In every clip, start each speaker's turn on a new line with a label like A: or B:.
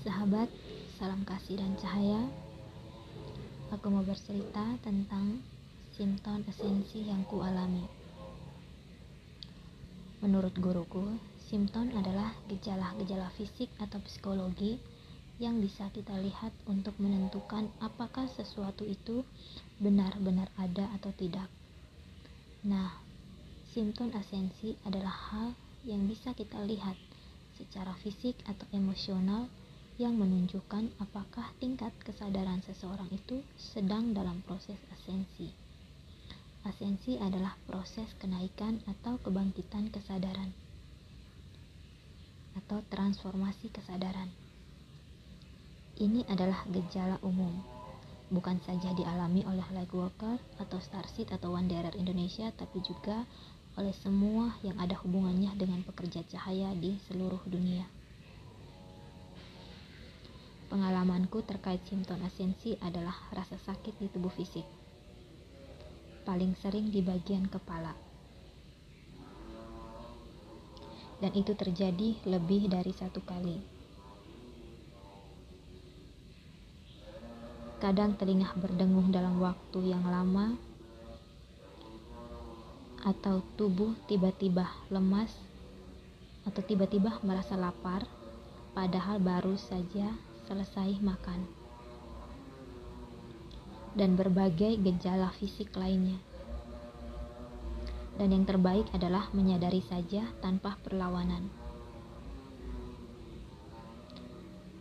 A: sahabat, salam kasih dan cahaya. Aku mau bercerita tentang simptom esensi yang ku alami. Menurut guruku, simptom adalah gejala-gejala fisik atau psikologi yang bisa kita lihat untuk menentukan apakah sesuatu itu benar-benar ada atau tidak. Nah, simptom esensi adalah hal yang bisa kita lihat secara fisik atau emosional yang menunjukkan apakah tingkat kesadaran seseorang itu sedang dalam proses asensi. Asensi adalah proses kenaikan atau kebangkitan kesadaran atau transformasi kesadaran. Ini adalah gejala umum, bukan saja dialami oleh Lightworker atau Starseed atau Wanderer Indonesia, tapi juga oleh semua yang ada hubungannya dengan pekerja cahaya di seluruh dunia. Pengalamanku terkait simptom asensi adalah rasa sakit di tubuh fisik. Paling sering di bagian kepala. Dan itu terjadi lebih dari satu kali. Kadang telinga berdengung dalam waktu yang lama atau tubuh tiba-tiba lemas atau tiba-tiba merasa lapar padahal baru saja selesai makan, dan berbagai gejala fisik lainnya. Dan yang terbaik adalah menyadari saja tanpa perlawanan.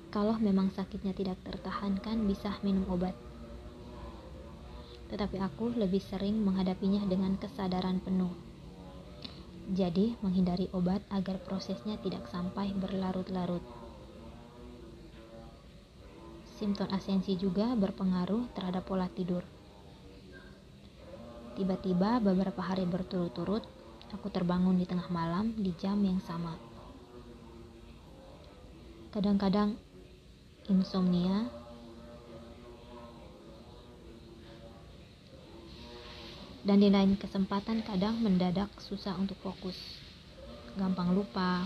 A: Kalau memang sakitnya tidak tertahankan, bisa minum obat. Tetapi aku lebih sering menghadapinya dengan kesadaran penuh. Jadi, menghindari obat agar prosesnya tidak sampai berlarut-larut. Simptom asensi juga berpengaruh terhadap pola tidur. Tiba-tiba beberapa hari berturut-turut, aku terbangun di tengah malam di jam yang sama. Kadang-kadang insomnia, dan di lain kesempatan kadang mendadak susah untuk fokus, gampang lupa,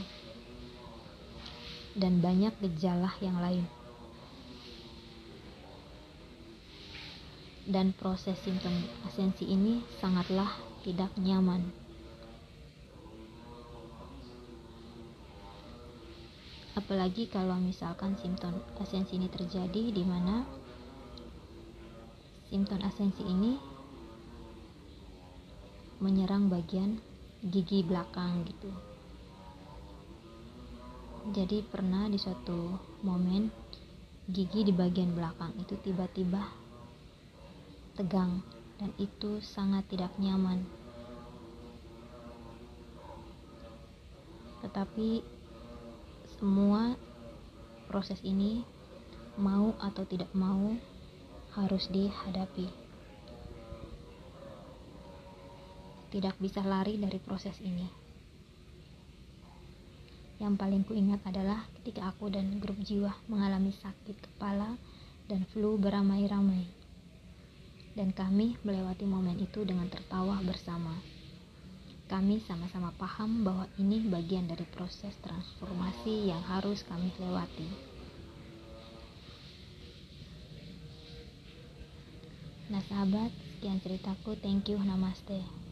A: dan banyak gejala yang lain. Dan proses simptom asensi ini sangatlah tidak nyaman. Apalagi kalau misalkan simptom asensi ini terjadi di mana simptom asensi ini menyerang bagian gigi belakang gitu. Jadi pernah di suatu momen gigi di bagian belakang itu tiba-tiba tegang, dan itu sangat tidak nyaman. Tetapi semua proses ini mau atau tidak mau harus dihadapi. Tidak bisa lari dari proses ini. Yang paling kuingat adalah ketika aku dan grup jiwa mengalami sakit kepala dan flu beramai-ramai dan kami melewati momen itu dengan tertawa bersama. Kami sama-sama paham bahwa ini bagian dari proses transformasi yang harus kami lewati. Nah, sahabat, sekian ceritaku. Thank you, namaste.